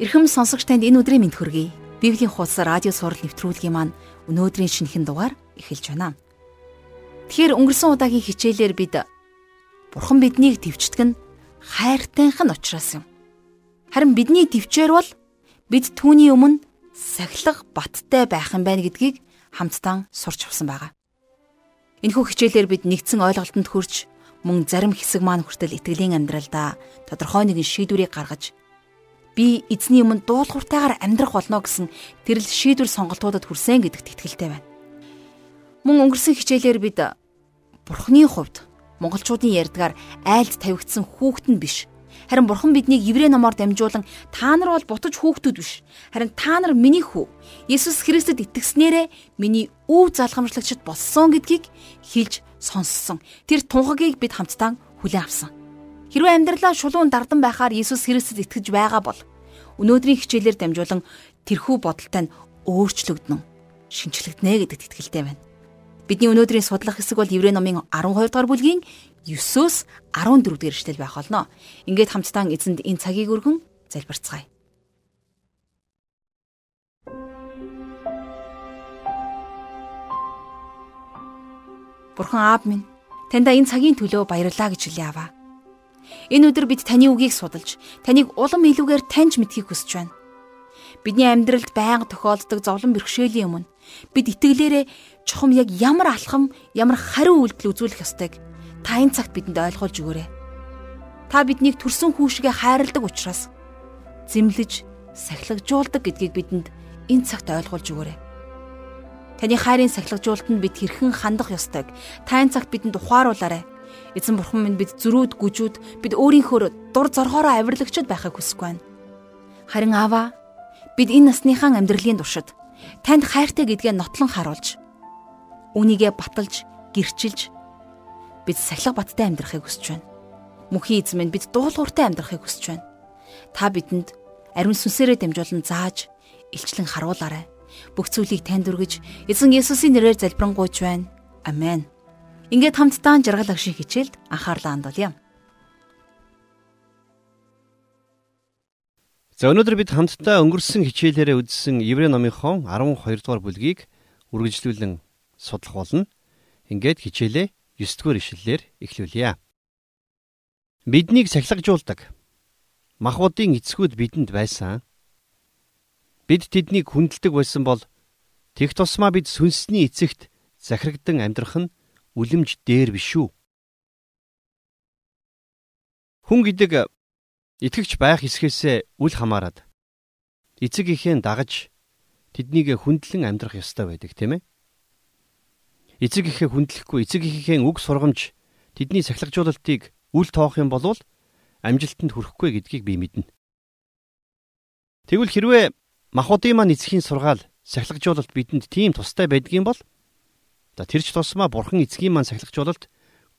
Ирхэм сонсогч танд энэ өдрийн мэнд хүргэе. Библийн хуудас радио сурал нэвтрүүлгийн маань өнөөдрийн шинэхэн дугаар эхэлж байна. Тэгэхээр өнгөрсөн удаагийн хичээлээр бид Бурхан биднийг төвчдөг нь хайртайхан учраас юм. Харин бидний төвчээр бол бид түүний өмнө сахилга баттай байх юм байна гэдгийг хамтдаа сурч авсан байгаа. Энэхүү хичээлээр бид нэгдсэн ойлголтод хүрч мөн зарим хэсэг маань хүртэл итгэлийн амьдралдаа тодорхой нэгэн шийдвэрийг гаргаж би эзний өмнө дуулууртайгаар амьдрах болно гэсэн тэрл шийдвэр сонголтуудад хүрсэн гэдэгт итгэлтэй байна. Мөн өнгөрсөн хичээлээр бид Бурхны хувьд монголчуудын ярьдгаар айлд тавигдсан хүүхэд нь биш. Харин Бурхан биднийг Еврей номоор дамжуулан та нар бол бутаж хүүхдүүд биш. Харин та нар миний хүү. Есүс Христэд итгэснээрээ миний өв залгамжлагчд болсон гэдгийг хэлж сонссон. Тэр тунхагийг бид хамтдаа хүлээн авсан. Хэрвээ амьдралаа шулуун дардан байхаар Иесус Христэд итгэж байгаа бол өнөөдрийн хичээлээр дамжуулан тэрхүү бодолтой нь өөрчлөгдөн шинчлэгдэнэ гэдэгт итгэлтэй байна. Бидний өнөөдрийн судлах хэсэг бол Еврей номын 12 дугаар бүлгийн 9-өөс 14 дугаар эшлэл байх болно. Ингээд хамтдаа эзэнд энэ цагийг өргөн залбирцгаая. Бурхан аав минь, таньда энэ цагийн төлөө баярлалаа гэж хэлье аваа. Энэ өдөр бид таны үгийг судалж, таныг улам илүүгээр таньж мэдхийг хүсэж байна. Бидний амьдралд байнга тохиолддог зовлон бэрхшээлийн өмнө бид итгэлээрээ чухам яг ямар алхам, ямар хариу үйлдэл үзүүлэх ёстойг та энэ цагт бидэнд ойлгуулж өгөөрэй. Та биднийг төрсөн хүүшгээ хайрладаг учраас зэмлэж, сахилгажуулдаг гэдгийг бидэнд энэ цагт ойлгуулж өгөөрэй. Таны хайрын сахилгажуултанд бид хэрхэн хандах ёстойг та энэ цагт бидэнд ухааруулаарай. Эзэн бурхан минь бид зөрүүд гүжүүд бид өөрийнхөө дур зоргоороо авирлагчд байхыг хүсэхгүй байна. Харин аваа бид энэ насныхаа амьдралын туршид танд хайртай гэдгээ нотлон харуулж үнийгээ баталж гэрчилж бид сахилга баттай амьдрахыг хүсэж байна. Мөнхийн эзэн минь бид дуулууртай амьдрахыг хүсэж байна. Та бидэнд ариун сүнсээрээ дамжуулан зааж илчлэн харуулаарай. Бүх зүйлийг танд өргөж эзэн Есүсийн нэрээр залбирanгуйч байна. Амен. Ингээд хамтдаа жаргал агшин хичээлд анхаарлаа хандуулъя. За өнөөдөр бид хамтдаа өнгөрсөн хичээлээрээ үзсэн Еврей номынхон 12 дугаар бүлгийг үргэлжлүүлэн судлах болно. Ингээд хичээлээ 9 дугаар ишлэлээр эхлүүлье. Биднийг сахилгажуулдаг махбодын эцгүүд бидэнд байсан. Бид тэднийг хүндэлдэг байсан бол тех тусмаа бид сүнсний эцэгт захирагдан амьдрах нь үлэмж дээр биш үү? Хүн гэдэг итгэгч байх эсхээсээ үл хамааран эцэг ихээ дагаж тэднийг хүндлэн амьдрах ёстой байдаг тийм ээ. Эцэг ихээ хүндлэхгүй эцэг ихээ үг сургамж тэдний сахилгажуулалтыг үл тоох юм бол амжилтанд хүрэхгүй гэдгийг би мэднэ. Тэгвэл хэрвээ махуудын маань эцгийн сургаал сахилгажуулалт бидэнд тийм тустай байдгийн бол За тэрч тусмаа бурхан эцгийн маань сахилгажуулалт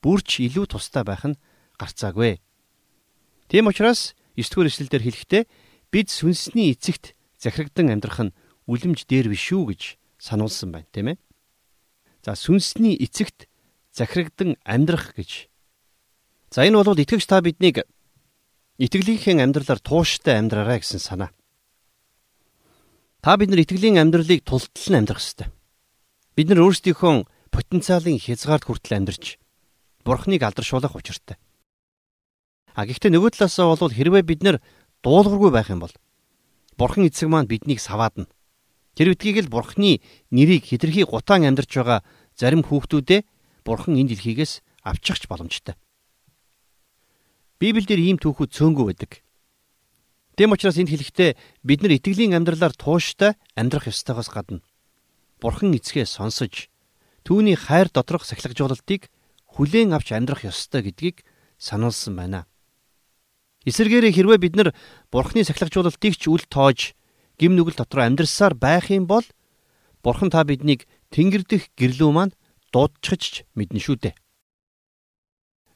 бүрч илүү тустай байх нь гарцаагүй. Тийм учраас 9 дугаар эшлэлдэр хэлэхдээ бид сүнсний эцэгт захирагдан амьдрах нь үлэмж дээр биш үү гэж сануулсан байна, тийм ээ. За сүнсний эцэгт захирагдан амьдрах гэж. За энэ бол итгэгч та биднийг итгэлийнхээ амьдралаар тууштай амьдраарай гэсэн санаа. Та бид нар итгэлийн амьдралыг тултал нь амьдрах ёстой. Бид нар өөрсдийнхөө потенциалын хязгаард хүртэл амьдарч бурхныг алдаршуулах учиртай. А гэхдээ нөгөө талаасаа бол хэрвээ бид нар дуулуургүй байх юм бол бурхан эцэг маань биднийг саваадна. Тэр үдгийг л бурхны нэрийг хитрхи гутаан амьдарч байгаа зарим хүүхдүүдээ бурхан энэ дэлхийгээс авчихч боломжтой. Библиэлд ийм түүхүүд цөөнгөө байдаг. Тэм учраас энд хэлэхдээ бид нар итгэлийн амьдралаар тууштай амьдрах ёстойгоос гадна бурхан эцгээ сонсож түүний хайр доторх сахилгажуулалтыг хүлээн авч амьдрах ёстой гэдгийг сануулсан байна. Эсвэргээрээ хэрвээ бид нар бурхны сахилгажуулалтыг ч үл тоож гим нүгэл дотор амьдрсаар байх юм бол бурхан та биднийг тэнгэр дэх гэрлүү маань дуудчихж мэднэ шүү дээ.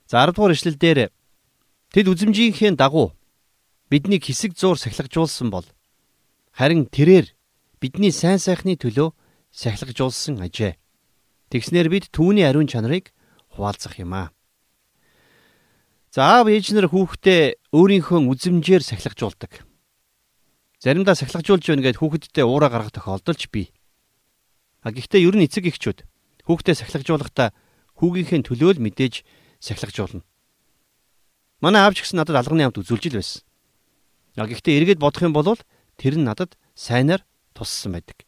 За 10 дугаар эшлэл дээр тэд үзэмжийнхээ дагуу биднийг хэсэг зуур сахилгажуулсан бол харин тэрээр бидний сайн сайхны төлөө сахилгажуулсан ажээ. Тэгснэр бид түүний ариун чанарыг хуваалцах юм аа. За аав ээж нар хүүхдээ өөрийнхөө үзэмжээр сахилгажуулдаг. Заримдаа сахилгажуулж байна гэд хүүхэдтэй уураа гаргах тохиолдолч бий. А гэхдээ ер нь эцэг эхчүүд хүүхдээ сахилгажуулахдаа хүүгийнхээ төлөө л мэдээж сахилгажуулна. Манай аавч гэсэн надад алганы амт үзүүлж ил байсан. А гэхдээ эргээд бодох юм бол тэр нь надад сайнаар туссан байдаг.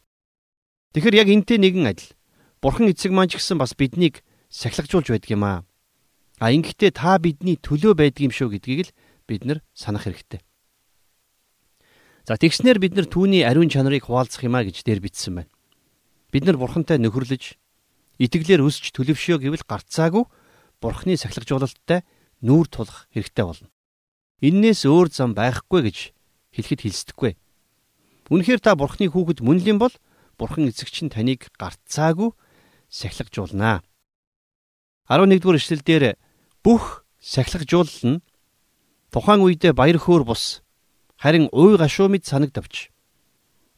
Тэгэхээр яг энтэй нэгэн адил. Бурхан эцэг маань ч гэсэн бас биднийг сахилгажуулж байдаг юм аа. А ингэхдээ та бидний төлөө байдаг юм шүү гэдгийг л бид нар санах хэрэгтэй. За тэгснээр бид нар түүний ариун чанарыг хуваалцах юмаа гэж дээр бичсэн байна. Бид нар бурхантай нөхөрлөж итгэлээр өсч төлөвшөө гэвэл гарцаагүй бурхны сахилгажуулалттай нүүр тулах хэрэгтэй болно. Иннээс өөр зам байхгүй гэж хэлэхэд хэлсдэггүй. Үнэхээр та бурхны хүүхэд мөн л юм бол бурхан эцэг чинь таныг гарцаагүй сахилгажуулнаа. 11-р эшлэлдэр бүх сахилгажуулал нь тухайн үедээ баяр хөөр бус харин уй гашуу мэд санагдавч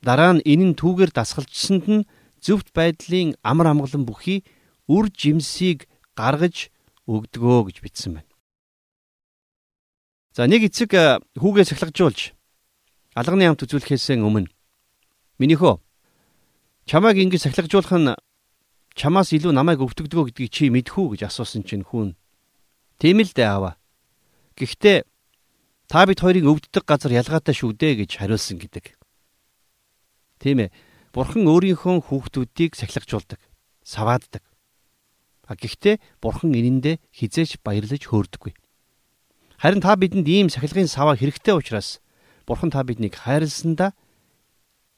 дараа нь энэ нь түүгээр дасгалжсанд нь зөвхт байдлын амар амгалан бүхий үр жимсийг гаргаж өгдөгөө гэж бичсэн байна. За нэг эцэг э, хүүгээ сахилгажуулж алганы амт үзүүлэхээс өмнө минийхөө чамайг ингэж сахилгажуулах нь чамаас илүү намайг өвтгдгөө гэдгийг чи мэдхүү гэж асуусан чинь хүн тийм л дээ аава. Гэхдээ Та бид хоёрын өвддөг газар ялгаатай шүү дээ гэж хариулсан гэдэг. Тийм ээ. Бурхан өөрийнхөө хүүхдүүдийг сахилгажуулдаг, савааддаг. А гэхдээ бурхан энэндээ хизээч баярлаж хөөрдөггүй. Харин та бидэнд ийм сахилгын саваа хэрэгтэй учраас бурхан та биднийг хайрласандаа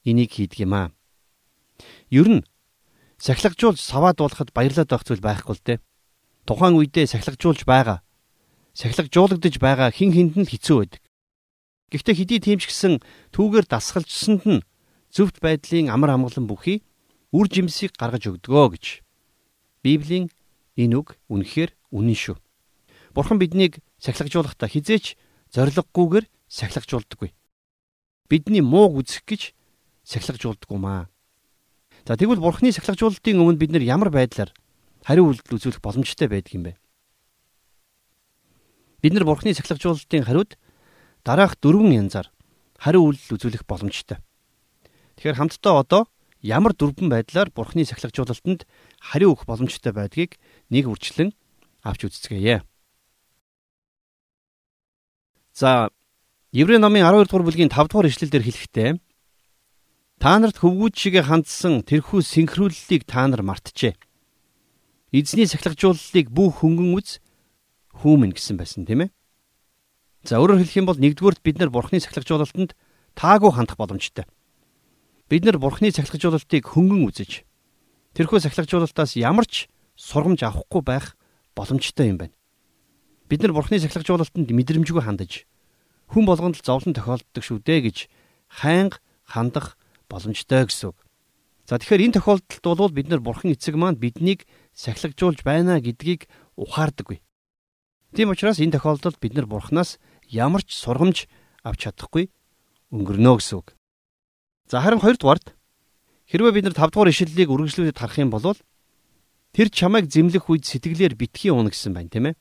энийг хийдэг юм аа. Ер нь сахилгажуулж саваадуулахад баярлаад байх зүйл байхгүй л дээ. Тухайн үедээ сахилгажуулж байгаа сахилгажуулагдж байгаа хин хинд нь хэцүү байдаг. Гэхдээ хэдий тийм ч гэсэн түүгээр дасгалжсанд нь зөвхт байдлын амар амгалан бүхий үр жимсийг гаргаж өгдөгөө гэж. Библийн энэ үг үнэхээр үнэн шүү. Бурхан биднийг сахилгажуулахдаа хизээч зориггүйгээр сахилгажуулдаггүй. Бидний мууг үзэх гэж сахилгажуулдаггүй маа. За тэгвэл Бурханы сахилгажуулалтын өмнө бид нар ямар байдлаар хариу үйлдэл үзүүлэх боломжтой байдаг юм бэ? Бид нар Бурхны сахилгажуулалтын хариуд дараах дөрвөн янзаар хариу үйлдэл үзүүлэх боломжтой. Тэгэхээр хамтдаа одоо ямар дөрвөн байдлаар Бурхны сахилгажуулалтанд хариу өгөх боломжтой байдгийг нэг үрчлэн авч үзцгээе. За Еврей номын 12 дугаар бүлгийн 5 дугаар ишлэлдэр хэлэхдээ та нарт хөвгүүд шигэ хандсан тэрхүү синхрууллыг та нар мартжээ. Эзний сахилгажууллыг бүх хөнгөн үз хүүмэн гэсэн байсан тийм ээ. За өөрөөр хэлэх юм бол нэгдүгüүрт бид нар бурхны сахилгажуулалтанд таагүй хандах боломжтой. Бид нар бурхны сахилгажуулалтыг хөнгөн үзэж тэрхүү сахилгажуулалтаас ямар ч сургамж авахгүй байх боломжтой юм байна. Бид нар бурхны сахилгажуулалтанд мэдрэмжгүй хандаж хүн болгонд л зовлон тохиолддог шүү дээ гэж хайнга хандах боломжтой гэсэн үг. За тэгэхээр энэ тохиолдолд бол бид нар бурхан эцэг маань биднийг сахилгажуулж байна гэдгийг ухаардаггүй. Тийм учраас энэ тохиолдолд бид нар бурхнаас ямар ч сургамж авч чадахгүй өнгөрнө гэсэн үг. За харин хоёрдугаард хэрвээ бид нар 5 дугаар ишлэлийг үргэлжлүүлээд харах юм бол тэр чамайг зэмлэх үед сэтгэлээр битгий уна гэсэн байна тийм ээ.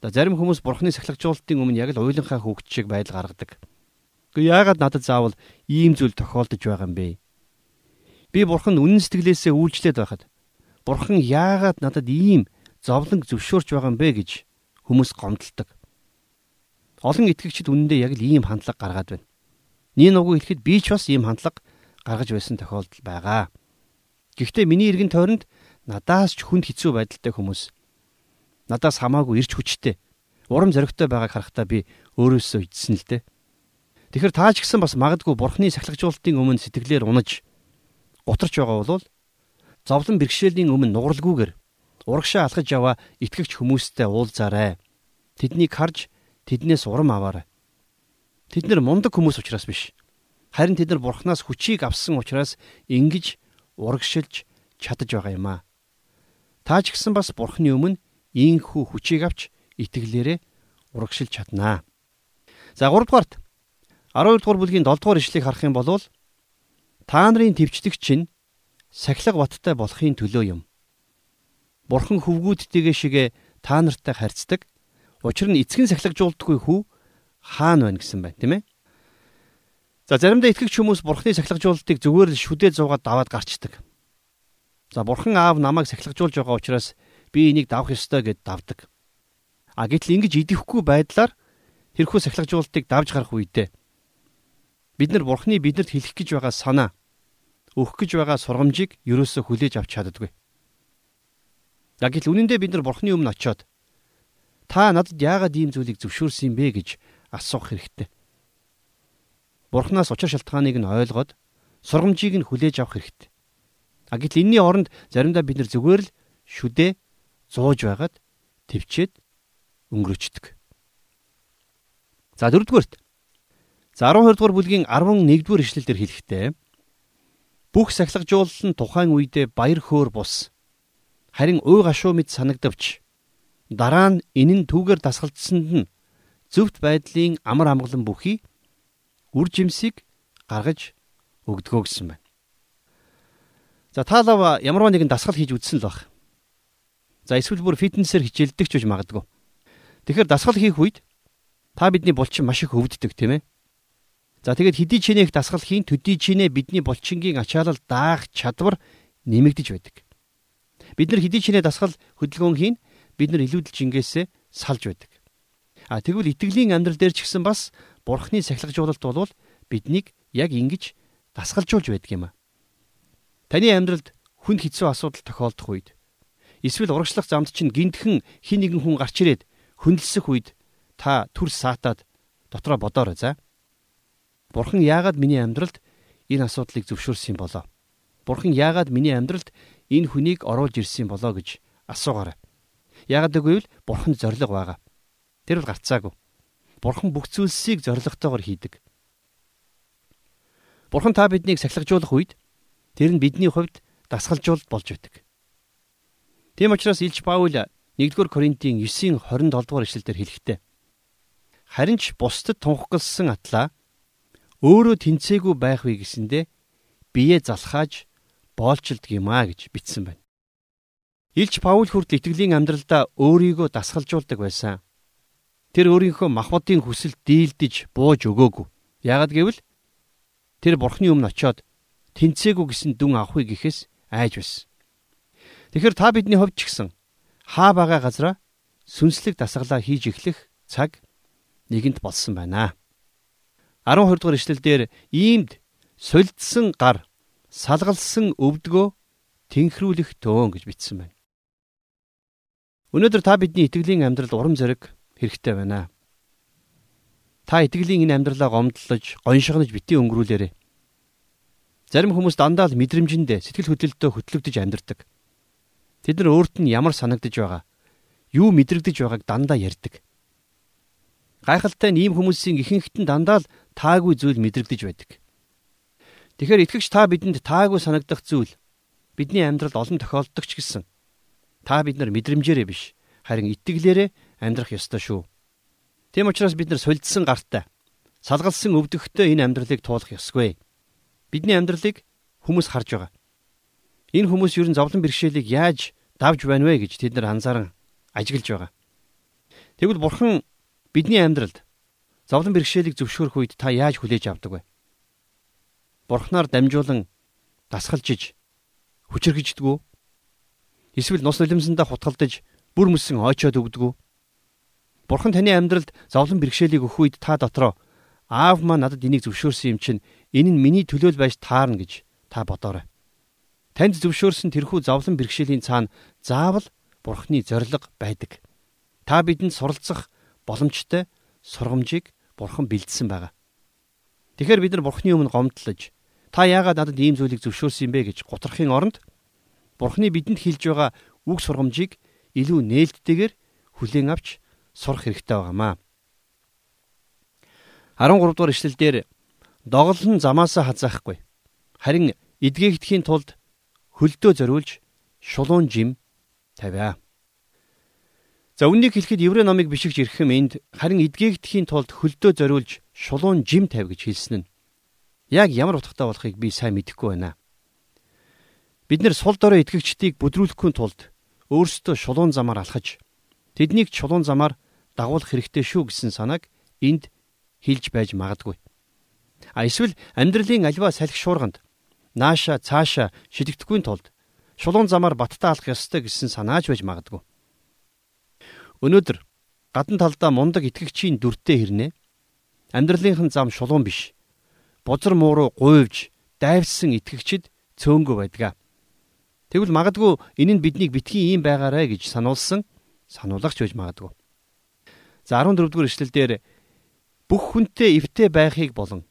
За зарим хүмүүс бурхны сахилгажуулалтын өмнө яг л уйланхаа хүүхд шиг байдал гаргадаг. Гэхдээ яагаад надад заавал ийм зүйл тохиолдож байгаа юм бэ? Би бурхан үнэн сэтгэлээсээ үйлчлээд байхад бурхан яагаад надад ийм зовлон зөвшөөрч байгаа юм бэ гэж хүмүүс гомдолдог. Олон итгэгчид үнэндээ яг л ийм хандлага гаргаад байна. Нин уг хэлэхэд би ч бас ийм хандлага гаргаж байсан тохиолдол байгаа. Гэхдээ миний эргэн тойронд надаас ч хүнд хэцүү байдалтай хүмүүс надаас хамаагүй ирч хүчтэй урам зоригтой байгааг харахтаа би өөрөөсөө ичсэн л дээ. Тэгэхээр таа ч гэсэн бас магадгүй бурхны сахилгажуулалтын өмнө сэтгэлээр унаж гутарч байгаа бол зовлон бэрхшээлийн өмнө нугралгүйгээр урагшаа алхаж яваа итгэгч хүмүүстэй уулзаарай. Тэднийг харж тэднээс урам аваарай. Тэд нар мундаг хүмүүс учраас биш. Харин тэд нар бурхнаас хүчийг авсан учраас ингэж урагшилж чадаж байгаа юм аа. Та ч гэсэн бас бурхны өмнө ийхүү хүчийг авч итгэлээрээ урагшилж чаднаа. За 3 дугаарт 12 дугаар бүлгийн 7 дугаар ишлэгийг харах юм бол та нарын төвчдөгч чинь сахилга баттай болохын төлөө юм. Бурхан хөвгүүдтэйгээ шигэ та нартай харьцдаг. Учир нь эцгэн сахилгажуулдаггүй хүү хаана байна гэсэн байна, тийм ээ? За заримдаа итгэгч хүмүүс бурхны сахилгажуулалтыг зүгээр л шүдээ зуугаад даваад гарчдаг. За бурхан аав намайг сахилгажуулж байгаа учраас би энийг давах ёстой гэд давдаг. А гэтэл ингэж идэхгүй байдлаар тэрхүү сахилгажуулалтыг давж гарах үедээ бид нар бурхны бидэнд хэлэх гэж байгаа санаа өгөх гэж байгаа сургамжийг ерөөсөө хүлээж авч чаддаггүй. Яг л үнэндээ бид нар бурхны өмнө очиод та надад яагаад ийм зүйлийг зөвшөөрсөн бэ гэж асуух хэрэгтэй. Бурханаас учир шалтгааныг нь ойлгоод сургамжийг нь хүлээж авах хэрэгтэй. А гэтэл энэний оронд заримдаа бид нар зүгээр л шүдээ зууж байгаад төвчээд өнгөрөөчдөг. За дөрөвдүгээрт. За 12 дугаар бүлгийн 11 дугаар ишлэлдэр хэлэхдээ бүх сахилгажуулал нь тухайн үедээ баяр хөөр бус харин уй гашуу мэд санагдавч дараа нь энэ нь түүгээр дасгалдсанд нь зөвхт байдлын амар амгалан бүхий үр жимсийг гаргаж өгдгөө гэсэн байна. За таалав ямарваа нэгэн дасгал хийж үзсэн л баг. За эсвэл бүр фитнесээр хичээлдэг ч үж магадгүй. Тэгэхээр дасгал хийх үед та бидний булчин маш их өвддөг тийм ээ. За тэгээд хэдий чинээх дасгал хийн төдий чинээ бидний булчингийн ачаалал даах чадвар нэмэгдэж байдаг. Бид нар хэдий чинээ дасгал хөдөлгөөн хийн бид нар илүүдэл жингээсээ салж байдаг. А тэгвэл итгэлийн амьдрал дээр ч гэсэн бас Бурхны сахилгажуулалт болвол биднийг яг ингэж дасгалжуулж байдаг юм а. Таны амьдралд хүнд хэцүү асуудал тохиолдох үед эсвэл урагшлах замд чинь гинтхэн хин нэгэн хүн гарч ирээд хөндлөсөх үед та түр саатаад дотроо бодоорой за. Бурхан яагаад миний амьдралд энэ асуудлыг зөвшөөрсөн болоо? Бурхан яагаад миний амьдралд энэ хүнийг оруулж ирсэн болоо гэж асуугаарай. Яагаад гэвэл бурхан зориг байгаа. Тэр бол гарцаагүй. Бурхан бүх зүйлсийг зоригтойгоор хийдэг. Бурхан та биднийг сахилгажуулах үед тэр нь бидний хувьд дасгалжуулалт болж байдаг. Тийм учраас Илж Паул 1-р Коринтын 9-ийн 27 дугаар ишлэлээр хэлэхдээ харин ч бусдад тунхагласан атлаа өөрөө тэнцээгүй байх вэ гэсэндэ бие залхааж боолчилдаг юм а гэж бичсэн байна. Илч Паул хүртэл итгэлийн амьдралдаа өөрийгөө дасгалжуулдаг байсан. Тэр өөрийнхөө махбодын хүсэл дийлдэж бууж өгөөгүй. Яагад гэвэл тэр бурхны өмнө очиод тэнцээгүй гэсэн дүн авахыг гэхээс айж байсан. Тэгэхээр та бидний хувьд ч гэсэн хаа байгаа газараа сүнслэг дасгалаа хийж эхлэх цаг нэгэнт болсон байна. 12 дугаар ишлэлдэр иймд солидсан гар салгалсан өвдгөө тэнхрүүлэх төөн гэж бичсэн байна. Өнөөдөр та бидний итгэлийн амьдрал урам зориг хэрэгтэй байна. Та итгэлийн энэ амьдралаа гомдлож, гоншгонож битгий өнгөрүүлээрэй. Зарим хүмүүс дандаа л мэдрэмжэндээ сэтгэл хөдлөлтөд хөтлөгдөж амьдардаг. Тэд нар өөрт нь ямар санагдаж байгаа, юу мэдрэгдэж байгааг дандаа ярьдаг. Гайхалтай нь ийм хүмүүсийн ихэнхт нь дандаа л таагүй зүйл мэдрэгдэж байдаг. Тэгэхээр итгэгч та бидэнд таагүй санагдах зүйл бидний амьдралд олон тохиолддог ч гэсэн та бид нар мэдрэмжээрээ биш харин итгэлээрээ амьдрах ёстой шүү. Тийм учраас бид нар солидсан гартай салгалсан өвдөгтэй энэ амьдралыг туулах ёсгүй. Бидний амьдралыг хүмүүс харж байгаа. Энэ хүмүүс ер нь зовлон бэрхшээлийг яаж давж байна вэ гэж тэд нар анзааран ажиглаж байгаа. Тэгвэл бурхан бидний амьдралд зовлон бэрхшээлийг зөвшөөрөх үед та яаж хүлээж авдаг вэ? Бурханаар дамжуулан дасгалжиж хүчрхэгждэг үү? Эсвэл нус нулимсандаа хутгалдаж бүр мөсөн ойчоод өгдөг үү? Бурхан таны амьдралд зовлон бэрхшээлийг өгөх үед та дотроо аав маа надад энийг зөвшөөрсөн юм чинь энэ нь миний төлөөл байж таарна гэж та бодоорой. Танд зөвшөөрсөн тэрхүү зовлон бэрхшээлийн цаана заавал Бурханы зориг байдаг. Та бидэнд суралцах боломжтой сургамжийг Бурхан бэлдсэн байгаа. Тэгэхээр бид нар Бурханы өмнө гомдлож та яагаад надад ийм зүйлийг зөвшөөрсөн юм бэ гэж гутрахын оронд Бурханы бидэнд хэлж байгаа үг сургамжийг илүү нээлттэйгээр хүлээн авч сурах хэрэгтэй байгаамаа. 13 дугаар ишлэлдэр доголн замаасаа хазаахгүй. Харин эдгээгдэхийн тулд хөлдөө зориулж шулуун жим тавиа. За үннийг хэлэхэд еврей номыг бишигч ирэх юм энд харин эдгээгдэхийн тулд хөлдөө зориулж шулуун жим тавь гэж хэлсэн нь яг ямар утгатай болохыг би сайн мэдэхгүй байна. Бид нэр сул дорой итгэгчдийг бүдрүүлэхгүй тулд өөрсдөө шулуун замаар алхаж тэднийг чулуун замаар дагуулах хэрэгтэй шүү гэсэн санааг энд хэлж байж магадгүй. А эсвэл амьдралын альва салхи шуурганд нааша цааша шидэгдэхгүй тулд шулуун замаар баттаа алах ёстой гэсэн санааж байж магадгүй. Өнөөдөр гадна талдаа мундаг итгэгчийн дүртэй хэрнээ амьдралынхан зам шулуун биш. Бузар мууруу гуйвж дайвсан итгэгчид цөөнгөө байдгаа. Тэгвэл магадгүй энэ нь биднийг битгий юм байгаарэ гэж сануулсан сануулагч байж магадгүй. За 14 дугаар эшлэлдэр бүх хүнтэй эвтэй байхыг болон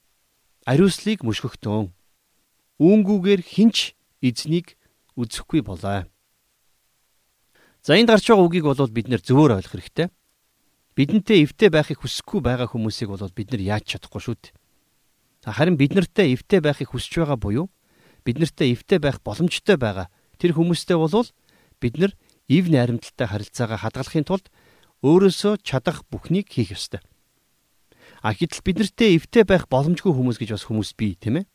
ариуслыг мөшгөхтөн. Үүнгүүгээр хинч эзнийг үзэхгүй болоо. За энд гарч байгаа үгийг бол бид нэр зөвөр ойлгох хэрэгтэй. Бидэнтэй эвтэй байхыг хүсэхгүй байгаа хүмүүсийг бол бид нар яаж чадахгүй шүү дээ. Харин бид нартай эвтэй байхыг хүсэж байгаа буюу бид нартай эвтэй байх боломжтой байгаа тэр хүмүүстэй болвол бид нар ив найрамдалтай харилцаагаа хадгалахын тулд өөрөөсөө чадах бүхнийг хийх ёстой. А гэтэл бид нартэй эвтэй байх боломжгүй хүмүүс гэж бас хүмүүс бий, тийм ээ.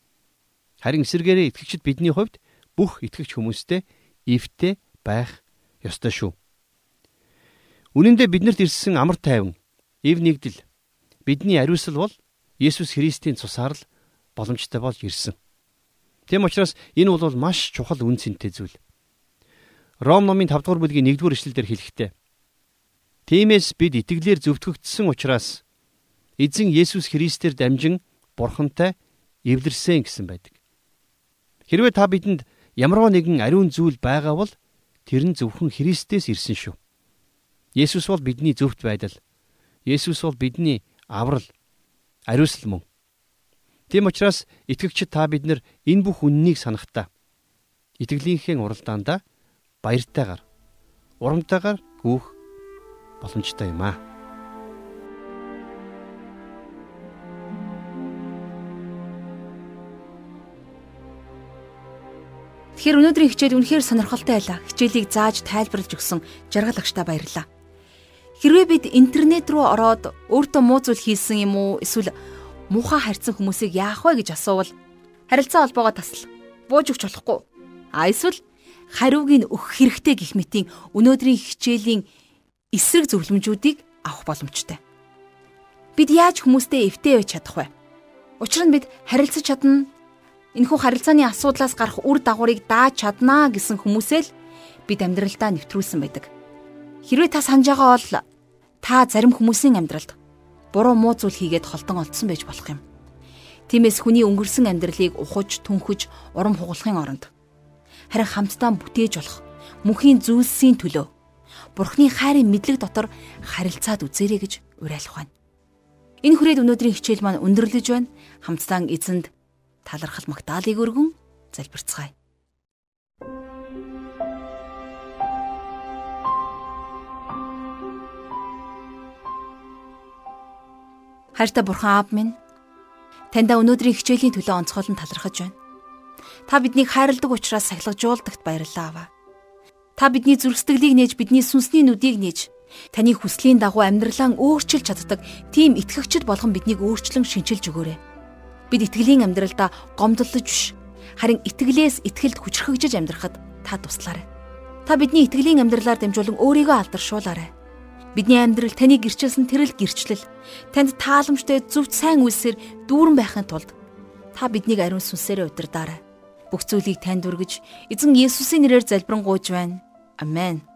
Харин эсэргээрээ итгэгчид бидний хувьд бүх итгэгч хүмүүстэй эвтэй байх ёстой шүү. Үнэн дээр биднэрт ирсэн амар тайван, ив нэгдэл бидний ариусл бол Есүс Христийн цусаар л боломжтой болж ирсэн. Тэм учраас энэ бол маш чухал үн цэнтэй зүйл. Ром номын 5 дугаар бүлгийн 1 дугаар эшлэлдэр хэлэхдээ Тиймээс бид итгэлээр зөвтгөгдсөн учраас эзэн Есүс Христээр дамжин бурхантай эвлэрсэн гэсэн байдаг. Хэрвээ та бидэнд ямарваа нэгэн ариун зүйл байгаа бол тэр нь зөвхөн Христээс ирсэн шүү. Есүс бол бидний зөвхт байдал. Есүс бол бидний аврал, ариусл мөн. Тийм учраас итгэгчид та бид нар энэ бүх үннийг санахтаа итгэлийнхээ уралдаанда баяртайгаар урамтайгаар гүөх боломжтой юм аа. Тэгэхээр өнөөдрийн хичээл үнэхээр сонирхолтой байлаа. Хичээлийг зааж тайлбарлаж өгсөн жаргал агштаа баярлалаа. Хэрвээ бид интернет рүү ороод өөртөө муу зүйл хийсэн юм уу эсвэл муухай харьцсан хүмүүсийг яах вэ гэж асуувал харилцаа холбоогоо тасал бууж өгч болохгүй. А эсвэл хариуг нь өгөх хэрэгтэй гих мэтийн өнөөдрийн хичээлийн эсрэг зөвлөмжүүдийг авах боломжтой. Бид яаж хүмүүстэй эвтэй байж чадах вэ? Учир нь бид харилцаж чадна. Энэхүү харилцааны асуудлаас гарах үр дагаврыг дааж чаднаа гэсэн хүмүүсээ л бид амьдралдаа нэвтрүүлсэн байдаг. Хэрвээ та санаж байгаа бол та зарим хүмүүсийн амьдралд буруу муу зүйл хийгээд холдон олдсон байж болох юм. Тиймээс хүний өнгөрсөн амьдралыг ухаж, түнхэж, урам хугалахын оронд харин хамтдаа бүтээж болох мөнхийн зүйлсийн төлөө Бурхны хайрын мэдлэг дотор харилцаад үзээрэй гэж уриалах байна. Энэ хүрээд өнөөдрийн хичээл маань өндөрлөж байна. Хамтдаа эзэнд талархал магтаалыг өргөн залбирцгаая. Хайртай бурхан аав минь таньда өнөөдрийн хичээлийн төлөө онцгойлон талархаж байна. Та биднийг хайрладаг учраас сахилгажуулдагт баярлалаа аваа. Та бидний зүрхсэтгэлийг нээж бидний сүнсний нүдийг нээж таны хүслийн дагуу амьдралаа өөрчилж чаддаг тийм итгэгчд болгон биднийг өөрчлөн шинчилж өгөөрэй. Бид итгэлийн амьдралдаа гомдлож биш харин итгэлээс итгэлд хүчрхэгжиж амьдрахад та туслаарай. Та бидний итгэлийн амьдралаар дамжуулан өөрийгөө алдаршуулаарай Бидний амьдрал таны гэрчилсэн тэрэл гэрчлэл танд тааламжтай зөв сайн үйлсээр дүүрэн байхын тулд та биднийг ариун сүнсээр удирдаарай. Бүх зүйлийг танд өргөж эзэн Есүсийн нэрээр залбирanгуйж байна. Амен.